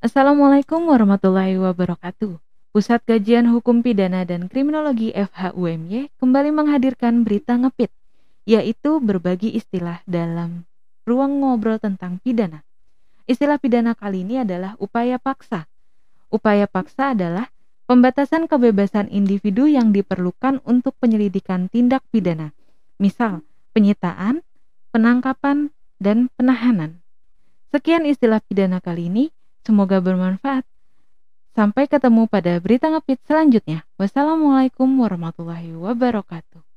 Assalamualaikum warahmatullahi wabarakatuh. Pusat Kajian Hukum Pidana dan Kriminologi FHUMY kembali menghadirkan berita ngepit, yaitu berbagi istilah dalam ruang ngobrol tentang pidana. Istilah pidana kali ini adalah upaya paksa. Upaya paksa adalah pembatasan kebebasan individu yang diperlukan untuk penyelidikan tindak pidana, misal penyitaan, penangkapan, dan penahanan. Sekian istilah pidana kali ini. Semoga bermanfaat. Sampai ketemu pada berita ngepit selanjutnya. Wassalamualaikum warahmatullahi wabarakatuh.